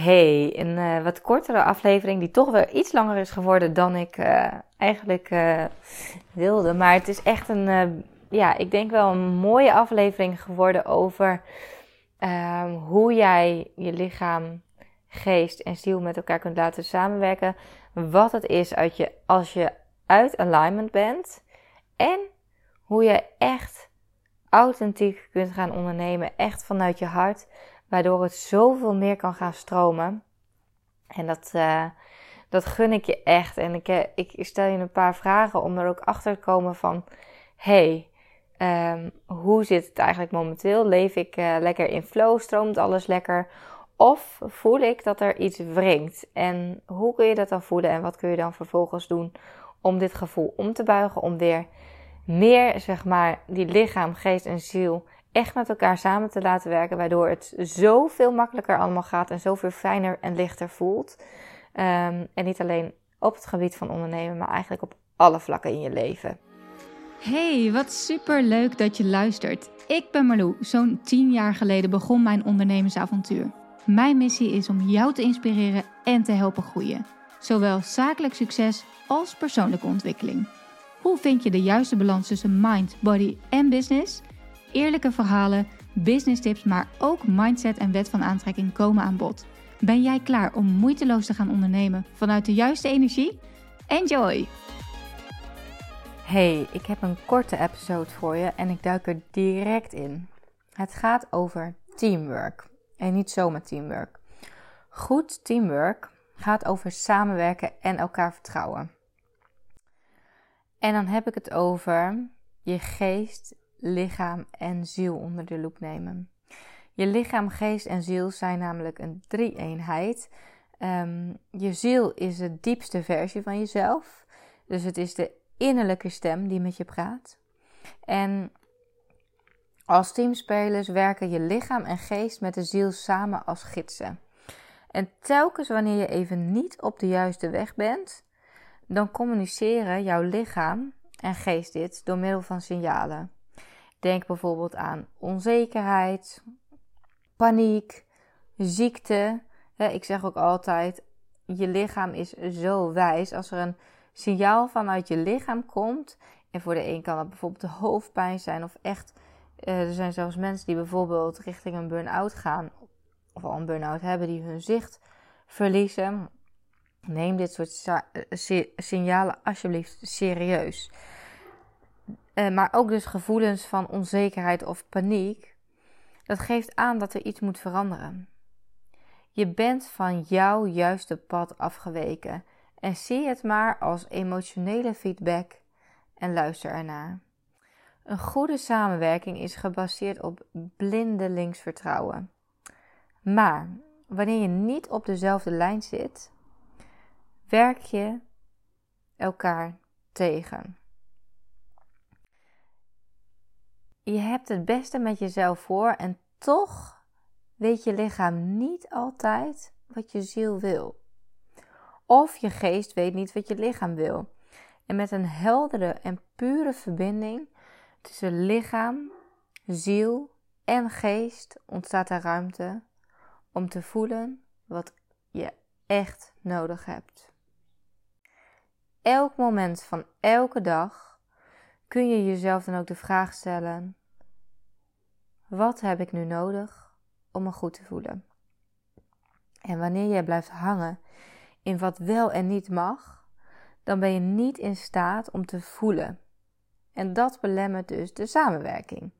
Hey, een uh, wat kortere aflevering die toch weer iets langer is geworden dan ik uh, eigenlijk uh, wilde. Maar het is echt een, ja, ik denk wel een mooie aflevering geworden over ehm, hoe jij je lichaam, geest en ziel met elkaar kunt laten samenwerken. Wat het is uit je, als je uit alignment bent. En hoe je echt authentiek kunt gaan ondernemen, echt vanuit je hart waardoor het zoveel meer kan gaan stromen. En dat, uh, dat gun ik je echt. En ik, eh, ik stel je een paar vragen om er ook achter te komen van... hey, um, hoe zit het eigenlijk momenteel? Leef ik uh, lekker in flow? Stroomt alles lekker? Of voel ik dat er iets wringt? En hoe kun je dat dan voelen? En wat kun je dan vervolgens doen om dit gevoel om te buigen? Om weer meer, zeg maar, die lichaam, geest en ziel echt met elkaar samen te laten werken, waardoor het zoveel makkelijker allemaal gaat en zoveel fijner en lichter voelt. Um, en niet alleen op het gebied van ondernemen, maar eigenlijk op alle vlakken in je leven. Hey, wat super leuk dat je luistert. Ik ben Marlou. Zo'n 10 jaar geleden begon mijn ondernemersavontuur. Mijn missie is om jou te inspireren en te helpen groeien. Zowel zakelijk succes als persoonlijke ontwikkeling. Hoe vind je de juiste balans tussen mind, body en business? Eerlijke verhalen, business tips, maar ook mindset en wet van aantrekking komen aan bod. Ben jij klaar om moeiteloos te gaan ondernemen vanuit de juiste energie? Enjoy! Hey, ik heb een korte episode voor je en ik duik er direct in. Het gaat over teamwork en niet zomaar teamwork. Goed teamwork gaat over samenwerken en elkaar vertrouwen. En dan heb ik het over je geest lichaam en ziel onder de loep nemen. Je lichaam, geest en ziel zijn namelijk een drie-eenheid. Um, je ziel is de diepste versie van jezelf. Dus het is de innerlijke stem die met je praat. En als teamspelers werken je lichaam en geest met de ziel samen als gidsen. En telkens wanneer je even niet op de juiste weg bent, dan communiceren jouw lichaam en geest dit door middel van signalen. Denk bijvoorbeeld aan onzekerheid, paniek, ziekte. Ik zeg ook altijd: je lichaam is zo wijs. Als er een signaal vanuit je lichaam komt, en voor de een kan dat bijvoorbeeld de hoofdpijn zijn, of echt, eh, er zijn zelfs mensen die bijvoorbeeld richting een burn-out gaan, of al een burn-out hebben, die hun zicht verliezen. Neem dit soort eh, signalen alsjeblieft serieus. Eh, maar ook dus gevoelens van onzekerheid of paniek. Dat geeft aan dat er iets moet veranderen. Je bent van jouw juiste pad afgeweken en zie het maar als emotionele feedback en luister ernaar. Een goede samenwerking is gebaseerd op blindelings Maar wanneer je niet op dezelfde lijn zit, werk je elkaar tegen. Je hebt het beste met jezelf voor en toch weet je lichaam niet altijd wat je ziel wil. Of je geest weet niet wat je lichaam wil. En met een heldere en pure verbinding tussen lichaam, ziel en geest ontstaat er ruimte om te voelen wat je echt nodig hebt. Elk moment van elke dag kun je jezelf dan ook de vraag stellen: wat heb ik nu nodig om me goed te voelen? En wanneer jij blijft hangen in wat wel en niet mag, dan ben je niet in staat om te voelen. En dat belemmert dus de samenwerking.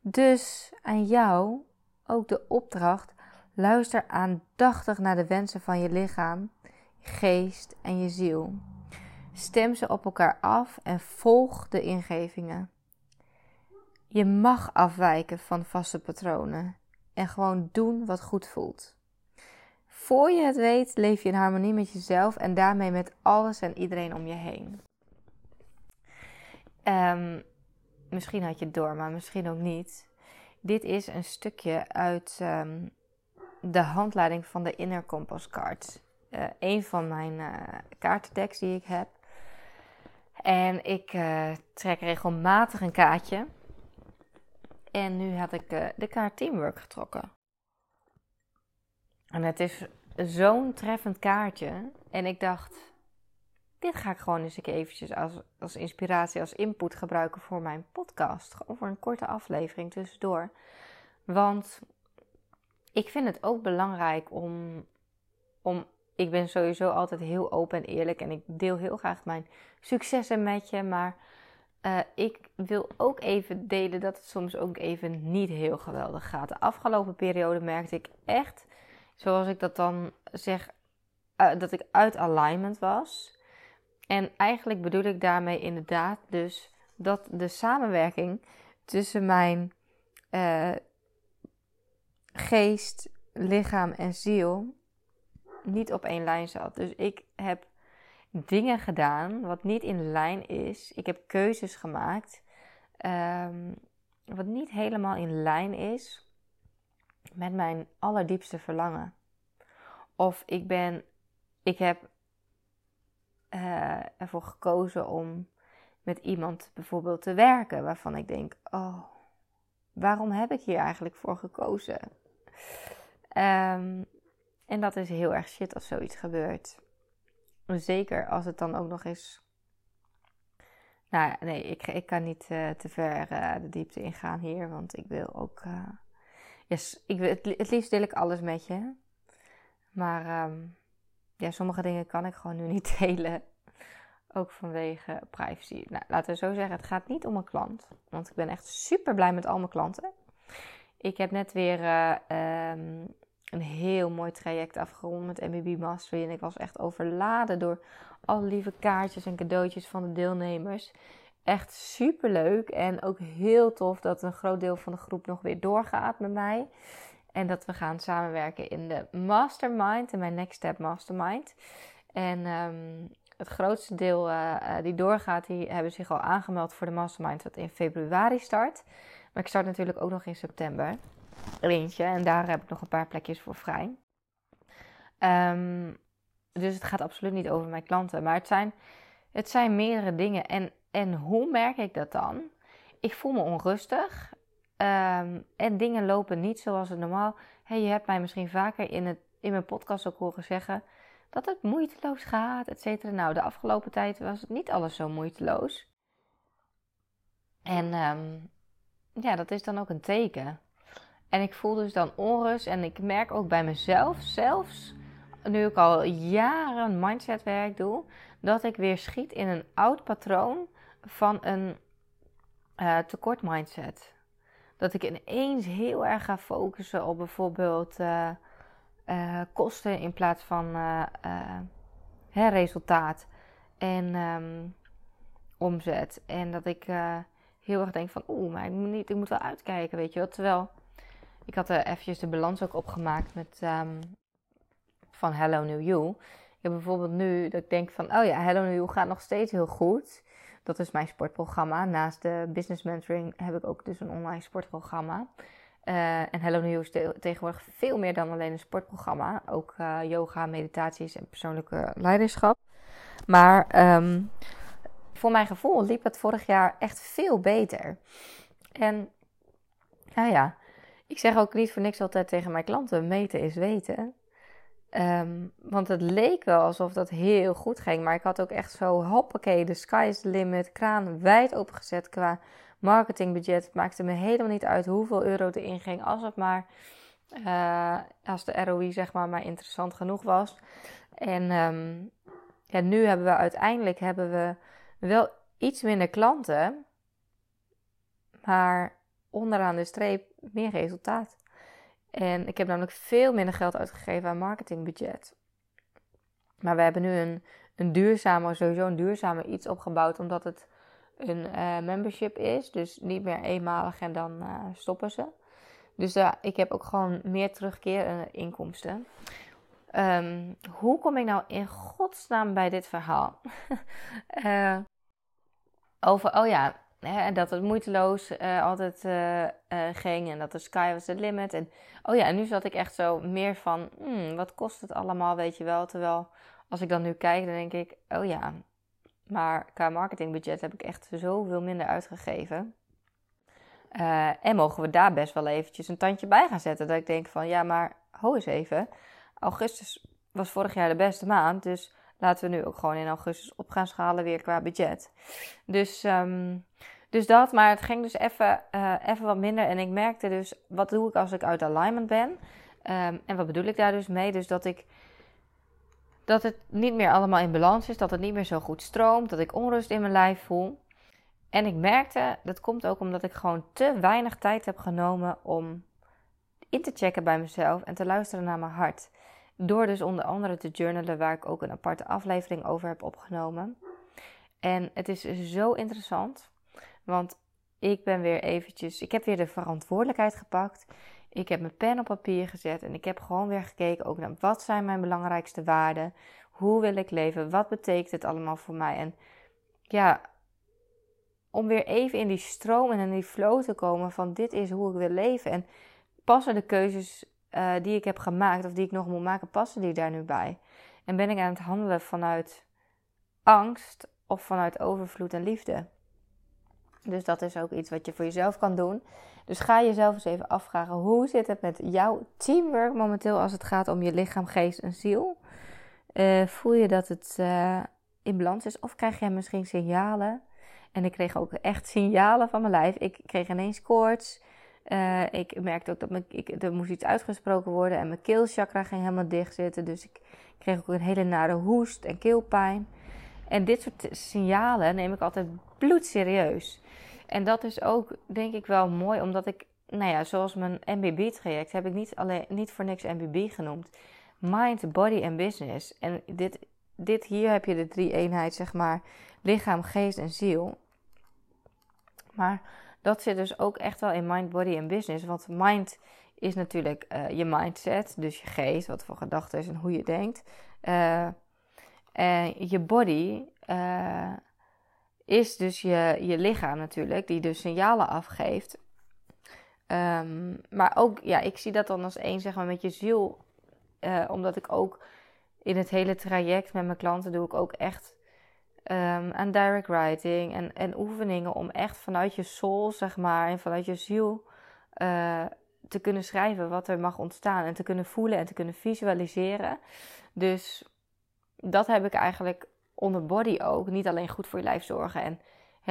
Dus aan jou ook de opdracht: luister aandachtig naar de wensen van je lichaam, geest en je ziel. Stem ze op elkaar af en volg de ingevingen. Je mag afwijken van vaste patronen en gewoon doen wat goed voelt. Voor je het weet, leef je in harmonie met jezelf en daarmee met alles en iedereen om je heen. Um, misschien had je het door, maar misschien ook niet. Dit is een stukje uit um, de handleiding van de Inner Compass Card. Uh, een van mijn uh, die ik heb. En ik uh, trek regelmatig een kaartje. En nu had ik uh, de kaart Teamwork getrokken. En het is zo'n treffend kaartje. En ik dacht, dit ga ik gewoon eens eventjes als, als inspiratie, als input gebruiken voor mijn podcast. Gewoon voor een korte aflevering tussendoor. Want ik vind het ook belangrijk om, om. Ik ben sowieso altijd heel open en eerlijk en ik deel heel graag mijn successen met je. Maar uh, ik wil ook even delen dat het soms ook even niet heel geweldig gaat. De afgelopen periode merkte ik echt, zoals ik dat dan zeg, uh, dat ik uit alignment was. En eigenlijk bedoel ik daarmee inderdaad dus dat de samenwerking tussen mijn uh, geest, lichaam en ziel niet op één lijn zat. Dus ik heb dingen gedaan wat niet in lijn is. Ik heb keuzes gemaakt um, wat niet helemaal in lijn is met mijn allerdiepste verlangen. Of ik ben, ik heb uh, ervoor gekozen om met iemand bijvoorbeeld te werken waarvan ik denk: oh, waarom heb ik hier eigenlijk voor gekozen? Um, en dat is heel erg shit als zoiets gebeurt. Zeker als het dan ook nog eens. Nou nee, ik, ik kan niet uh, te ver uh, de diepte ingaan hier, want ik wil ook. Uh, yes, ik wil, het, het, liefst deel ik alles met je. Maar um, ja, sommige dingen kan ik gewoon nu niet delen. Ook vanwege privacy. Nou, laten we zo zeggen, het gaat niet om een klant. Want ik ben echt super blij met al mijn klanten. Ik heb net weer um, een heel mooi traject afgerond met MBB Mastery. En ik was echt overladen door alle lieve kaartjes en cadeautjes van de deelnemers. Echt super leuk en ook heel tof dat een groot deel van de groep nog weer doorgaat met mij. En dat we gaan samenwerken in de Mastermind, in mijn Next Step Mastermind. En um, het grootste deel uh, die doorgaat, die hebben zich al aangemeld voor de Mastermind, dat in februari start. Maar ik start natuurlijk ook nog in september eentje. En daar heb ik nog een paar plekjes voor vrij. Um, dus het gaat absoluut niet over mijn klanten. Maar het zijn, het zijn meerdere dingen. En, en hoe merk ik dat dan? Ik voel me onrustig. Um, en dingen lopen niet zoals het normaal. Hey, je hebt mij misschien vaker in, het, in mijn podcast ook horen zeggen dat het moeiteloos gaat, et cetera. Nou, de afgelopen tijd was het niet alles zo moeiteloos. En um, ja, dat is dan ook een teken. En ik voel dus dan onrust. En ik merk ook bij mezelf, zelfs nu ik al jaren mindsetwerk doe, dat ik weer schiet in een oud patroon van een uh, tekort mindset. Dat ik ineens heel erg ga focussen op bijvoorbeeld uh, uh, kosten in plaats van hè, resultaat en um, omzet. En dat ik heel erg denk van, oeh, maar ik moet, niet, ik moet wel uitkijken, weet je wel. Terwijl ik had er eventjes de balans ook opgemaakt met um, van Hello New You. Ik heb bijvoorbeeld nu dat ik denk van, oh ja, Hello New You gaat nog steeds heel goed. Dat is mijn sportprogramma. Naast de business mentoring heb ik ook dus een online sportprogramma. Uh, en Hello New You is tegenwoordig veel meer dan alleen een sportprogramma. Ook uh, yoga, meditaties en persoonlijke leiderschap. Maar um, voor mijn gevoel liep het vorig jaar echt veel beter. En nou ja, ik zeg ook niet voor niks altijd tegen mijn klanten: meten is weten. Um, want het leek wel alsof dat heel goed ging. Maar ik had ook echt zo, hoppakee, de sky is the limit. Kraan wijd opengezet qua marketingbudget. Het maakte me helemaal niet uit hoeveel euro erin ging. Als het maar, uh, als de ROI zeg maar, maar interessant genoeg was. En um, ja, nu hebben we uiteindelijk hebben we wel iets minder klanten. Maar onderaan de streep meer resultaat. En ik heb namelijk veel minder geld uitgegeven aan marketingbudget. Maar we hebben nu een, een duurzame, sowieso een duurzame iets opgebouwd, omdat het een uh, membership is. Dus niet meer eenmalig en dan uh, stoppen ze. Dus uh, ik heb ook gewoon meer terugkeer inkomsten. Um, hoe kom ik nou in godsnaam bij dit verhaal? over, oh ja, Hè, dat het moeiteloos uh, altijd uh, uh, ging en dat de sky was the limit. En oh ja, en nu zat ik echt zo meer van, hmm, wat kost het allemaal, weet je wel. Terwijl als ik dan nu kijk, dan denk ik, oh ja, maar qua marketingbudget heb ik echt zoveel minder uitgegeven. en mogen we daar best wel eventjes een tandje bij gaan zetten. Dat ik denk van, ja, maar ho eens even. Augustus was vorig jaar de beste maand. Dus laten we nu ook gewoon in augustus op gaan schalen weer qua budget. Dus, ehm, dus dat, maar het ging dus even, uh, even wat minder. En ik merkte dus, wat doe ik als ik uit alignment ben? Um, en wat bedoel ik daar dus mee? Dus dat ik dat het niet meer allemaal in balans is, dat het niet meer zo goed stroomt, dat ik onrust in mijn lijf voel. En ik merkte, dat komt ook omdat ik gewoon te weinig tijd heb genomen om in te checken bij mezelf en te luisteren naar mijn hart. Door dus onder andere te journalen, waar ik ook een aparte aflevering over heb opgenomen. En het is zo interessant, want ik ben weer eventjes, ik heb weer de verantwoordelijkheid gepakt. Ik heb mijn pen op papier gezet en ik heb gewoon weer gekeken ook naar wat zijn mijn belangrijkste waarden. Hoe wil ik leven? Wat betekent het allemaal voor mij? En ja, om weer even in die stroom en in die flow te komen van dit is hoe ik wil leven. En passen de keuzes uh, die ik heb gemaakt of die ik nog moet maken, passen die daar nu bij? En ben ik aan het handelen vanuit angst of vanuit overvloed en liefde? Dus dat is ook iets wat je voor jezelf kan doen. Dus ga jezelf eens even afvragen: hoe zit het met jouw teamwork momenteel als het gaat om je lichaam, geest en ziel? Uh, voel je dat het uh, in balans is? Of krijg jij misschien signalen? En ik kreeg ook echt signalen van mijn lijf. Ik kreeg ineens koorts. Uh, ik merkte ook dat mijn, ik, er moest iets uitgesproken worden en mijn keelchakra ging helemaal dicht zitten. Dus ik kreeg ook een hele nare hoest en keelpijn. En dit soort signalen neem ik altijd bloedserieus. En dat is ook, denk ik, wel mooi, omdat ik, nou ja, zoals mijn MBB-traject heb ik niet, alleen, niet voor niks MBB genoemd. Mind, body en business. En dit, dit hier heb je de drie eenheid, zeg maar, lichaam, geest en ziel. Maar dat zit dus ook echt wel in mind, body en business. Want mind is natuurlijk uh, je mindset, dus je geest, wat voor gedachten is en hoe je denkt. Uh, en je body uh, is dus je, je lichaam natuurlijk, die dus signalen afgeeft. Um, maar ook, ja, ik zie dat dan als één, zeg maar, met je ziel. Uh, omdat ik ook in het hele traject met mijn klanten doe ik ook echt um, aan direct writing en, en oefeningen om echt vanuit je soul, zeg maar, en vanuit je ziel uh, te kunnen schrijven wat er mag ontstaan en te kunnen voelen en te kunnen visualiseren. Dus dat heb ik eigenlijk onder body ook. Niet alleen goed voor je lijf zorgen. En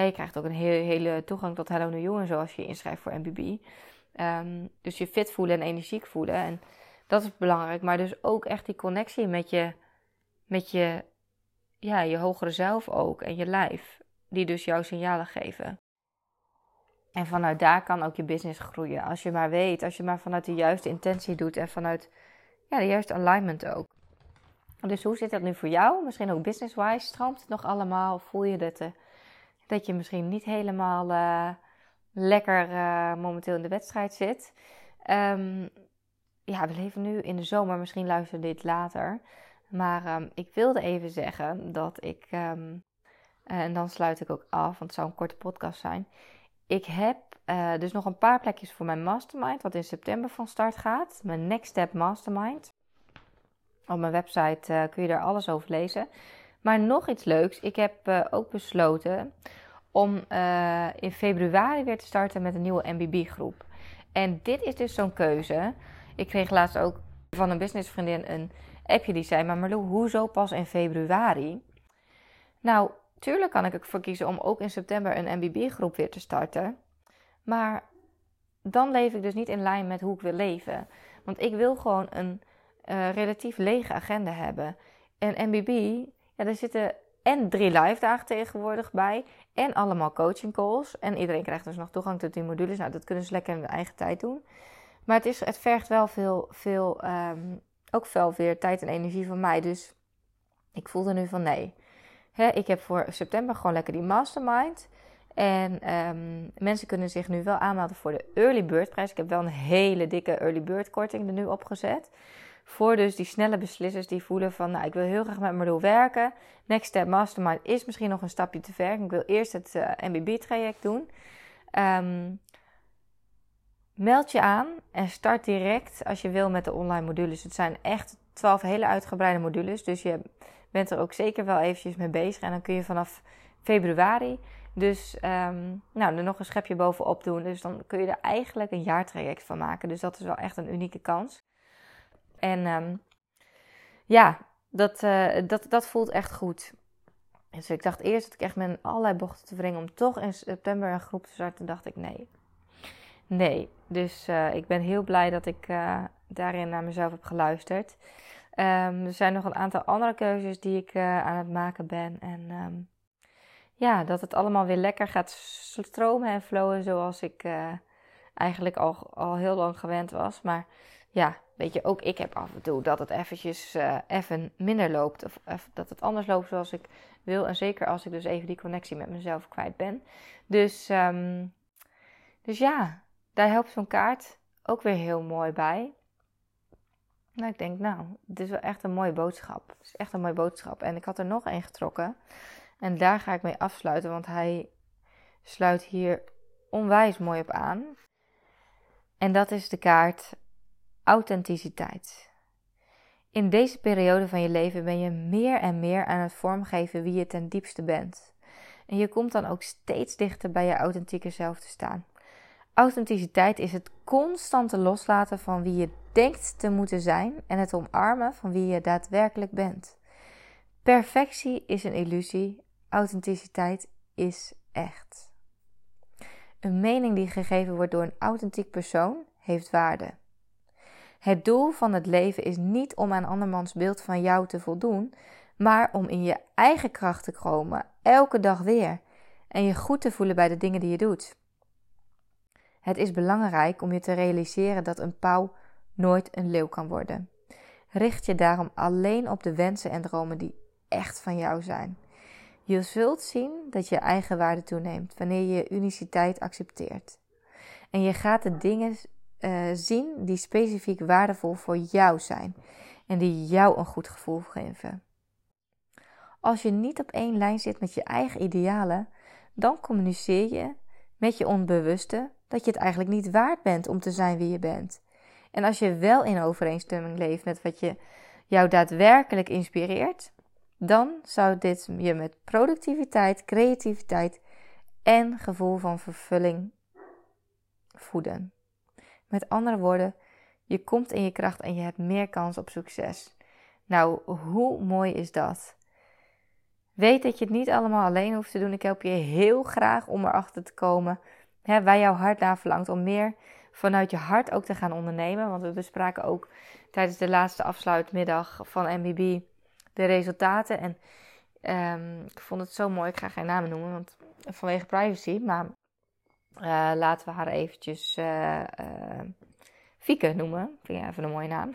je krijgt ook een hele, hele toegang tot Hello New You en zo als je inschrijft voor MBB. Um, dus je fit voelen en energiek voelen. En dat is belangrijk. Maar dus ook echt die connectie met je, met je, ja, je hogere zelf ook. En je lijf. Die dus jouw signalen geven. En vanuit daar kan ook je business groeien. Als je maar weet, als je maar vanuit de juiste intentie doet. En vanuit ja, de juiste alignment ook. Dus hoe zit dat nu voor jou? Misschien ook business-wise. Stroomt het nog allemaal? Voel je dat, uh, dat je misschien niet helemaal uh, lekker uh, momenteel in de wedstrijd zit? Um, ja, we leven nu in de zomer. Misschien luister dit later. Maar um, ik wilde even zeggen dat ik. Um, en dan sluit ik ook af, want het zou een korte podcast zijn. Ik heb dus nog een paar plekjes voor mijn mastermind, wat in september van start gaat. Mijn Next Step Mastermind. Op mijn website uh, kun je daar alles over lezen. Maar nog iets leuks. Ik heb uh, ook besloten om uh, in februari weer te starten met een nieuwe MBB-groep. En dit is dus zo'n keuze. Ik kreeg laatst ook van een businessvriendin een appje die zei: Maar Marlo, hoezo pas in februari? Nou, tuurlijk kan ik ervoor kiezen om ook in september een MBB-groep weer te starten. Maar dan leef ik dus niet in lijn met hoe ik wil leven. Want ik wil gewoon een uh, relatief lege agenda hebben. En MBB, ja, daar zitten en drie live dagen tegenwoordig bij. En allemaal coaching calls. En iedereen krijgt dus nog toegang tot die modules. Nou, dat kunnen ze lekker in hun eigen tijd doen. Maar het, is, het vergt wel veel, veel um, ook veel weer tijd en energie van mij. Dus ik voelde nu van nee. Hè, ik heb voor september gewoon lekker die mastermind. En um, mensen kunnen zich nu wel aanmelden voor de early bird prijs. Ik heb wel een hele dikke early bird korting er nu opgezet. Voor dus die snelle beslissers die voelen van, nou, ik wil heel graag met Marlo werken. Next Step Mastermind is misschien nog een stapje te ver. Ik wil eerst het eh, MBB-traject doen. Um, meld je aan en start direct als je wil met de online modules. Het zijn echt 12 hele uitgebreide modules, dus je bent er ook zeker wel eventjes mee bezig. En dan kun je vanaf februari dus um, nou, er nog een schepje bovenop doen. Dus dan kun je er eigenlijk een jaartraject van maken. Dus dat is wel echt een unieke kans. En um, ja, dat, uh, dat, dat voelt echt goed. Dus ik dacht eerst dat ik echt met allerlei bochten te wringen om toch in september een groep te starten. dacht ik nee. Nee. Dus uh, ik ben heel blij dat ik uh, daarin naar mezelf heb geluisterd. Um, er zijn nog een aantal andere keuzes die ik aan het maken ben. En um, ja, dat het allemaal weer lekker gaat stromen en flowen zoals ik eigenlijk al, al heel lang gewend was. Maar ja, weet je, ook ik heb af en toe dat het eventjes uh, even minder loopt. Of, dat het anders loopt zoals ik wil. En zeker als ik dus even die connectie met mezelf kwijt ben. Dus, um, dus ja, daar helpt zo'n kaart ook weer heel mooi bij. Nou, ik denk, nou, het is wel echt een mooie boodschap. Het is echt een mooie boodschap. En ik had er nog één getrokken. En daar ga ik mee afsluiten, want hij sluit hier onwijs mooi op aan. En dat is de kaart authenticiteit. In deze periode van je leven ben je meer en meer aan het vormgeven wie je ten diepste bent. En je komt dan ook steeds dichter bij je authentieke zelf te staan. Authenticiteit is het constante loslaten van wie je denkt te moeten zijn en het omarmen van wie je daadwerkelijk bent. Perfectie is een illusie, authenticiteit is echt. Een mening die gegeven wordt door een authentiek persoon heeft waarde. Het doel van het leven is niet om aan andermans beeld van jou te voldoen, maar om in je eigen kracht te komen, elke dag weer, en je goed te voelen bij de dingen die je doet. Het is belangrijk om je te realiseren dat een pauw nooit een leeuw kan worden. Richt je daarom alleen op de wensen en dromen die echt van jou zijn. Je zult zien dat je eigen waarde toeneemt wanneer je je uniciteit accepteert. En je gaat de dingen uh, zien die specifiek waardevol voor jou zijn en die jou een goed gevoel geven. Als je niet op één lijn zit met je eigen idealen, dan communiceer je met je onbewuste dat je het eigenlijk niet waard bent om te zijn wie je bent. En als je wel in overeenstemming leeft met wat je jou daadwerkelijk inspireert, dan zou dit je met productiviteit, creativiteit en gevoel van vervulling voeden. Met andere woorden, je komt in je kracht en je hebt meer kans op succes. Nou, hoe mooi is dat? Weet dat je het niet allemaal alleen hoeft te doen. Ik help je heel graag om erachter te komen hè, waar jouw hart naar verlangt. Om meer vanuit je hart ook te gaan ondernemen. Want we bespraken ook tijdens de laatste afsluitmiddag van MBB de resultaten. En um, ik vond het zo mooi. Ik ga geen namen noemen, want vanwege privacy. Maar uh, laten we haar eventjes uh, Fieke noemen. Vind je even een mooie naam.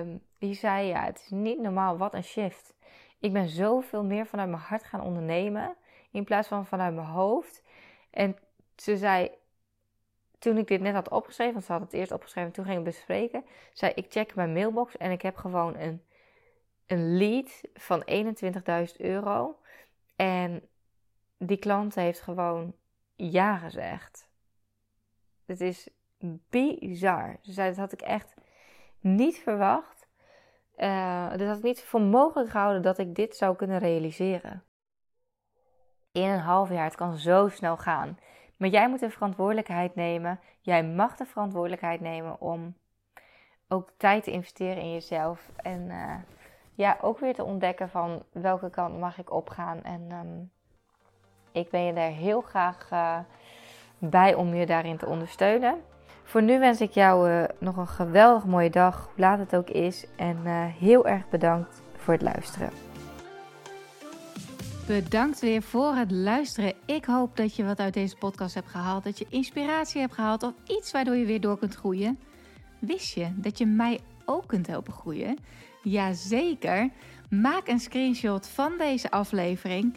um, die zei, ja, het is niet normaal. Wat een shift. Ik ben zoveel meer vanuit mijn hart gaan ondernemen. In plaats van vanuit mijn hoofd. En ze zei, toen ik dit net had opgeschreven, want ze had het eerst opgeschreven, toen ging ik bespreken, zei ik check mijn mailbox en ik heb gewoon een, een lead van 21.000 euro. En die klant heeft gewoon ja gezegd. Het is bizar. Ze zei, dat had ik echt niet verwacht. Uh, dat had ik niet voor mogelijk gehouden dat ik dit zou kunnen realiseren. In een half jaar, het kan zo snel gaan. Maar jij moet de verantwoordelijkheid nemen. Jij mag de verantwoordelijkheid nemen om ook tijd te investeren in jezelf. En uh, ja, ook weer te ontdekken van welke kant mag ik opgaan. En um, ik ben je daar heel graag uh, bij om je daarin te ondersteunen. Voor nu wens ik jou uh, nog een geweldig mooie dag, hoe laat het ook is. En uh, heel erg bedankt voor het luisteren. Bedankt weer voor het luisteren. Ik hoop dat je wat uit deze podcast hebt gehaald. Dat je inspiratie hebt gehaald of iets waardoor je weer door kunt groeien. Wist je dat je mij ook kunt helpen groeien? Jazeker. Maak een screenshot van deze aflevering.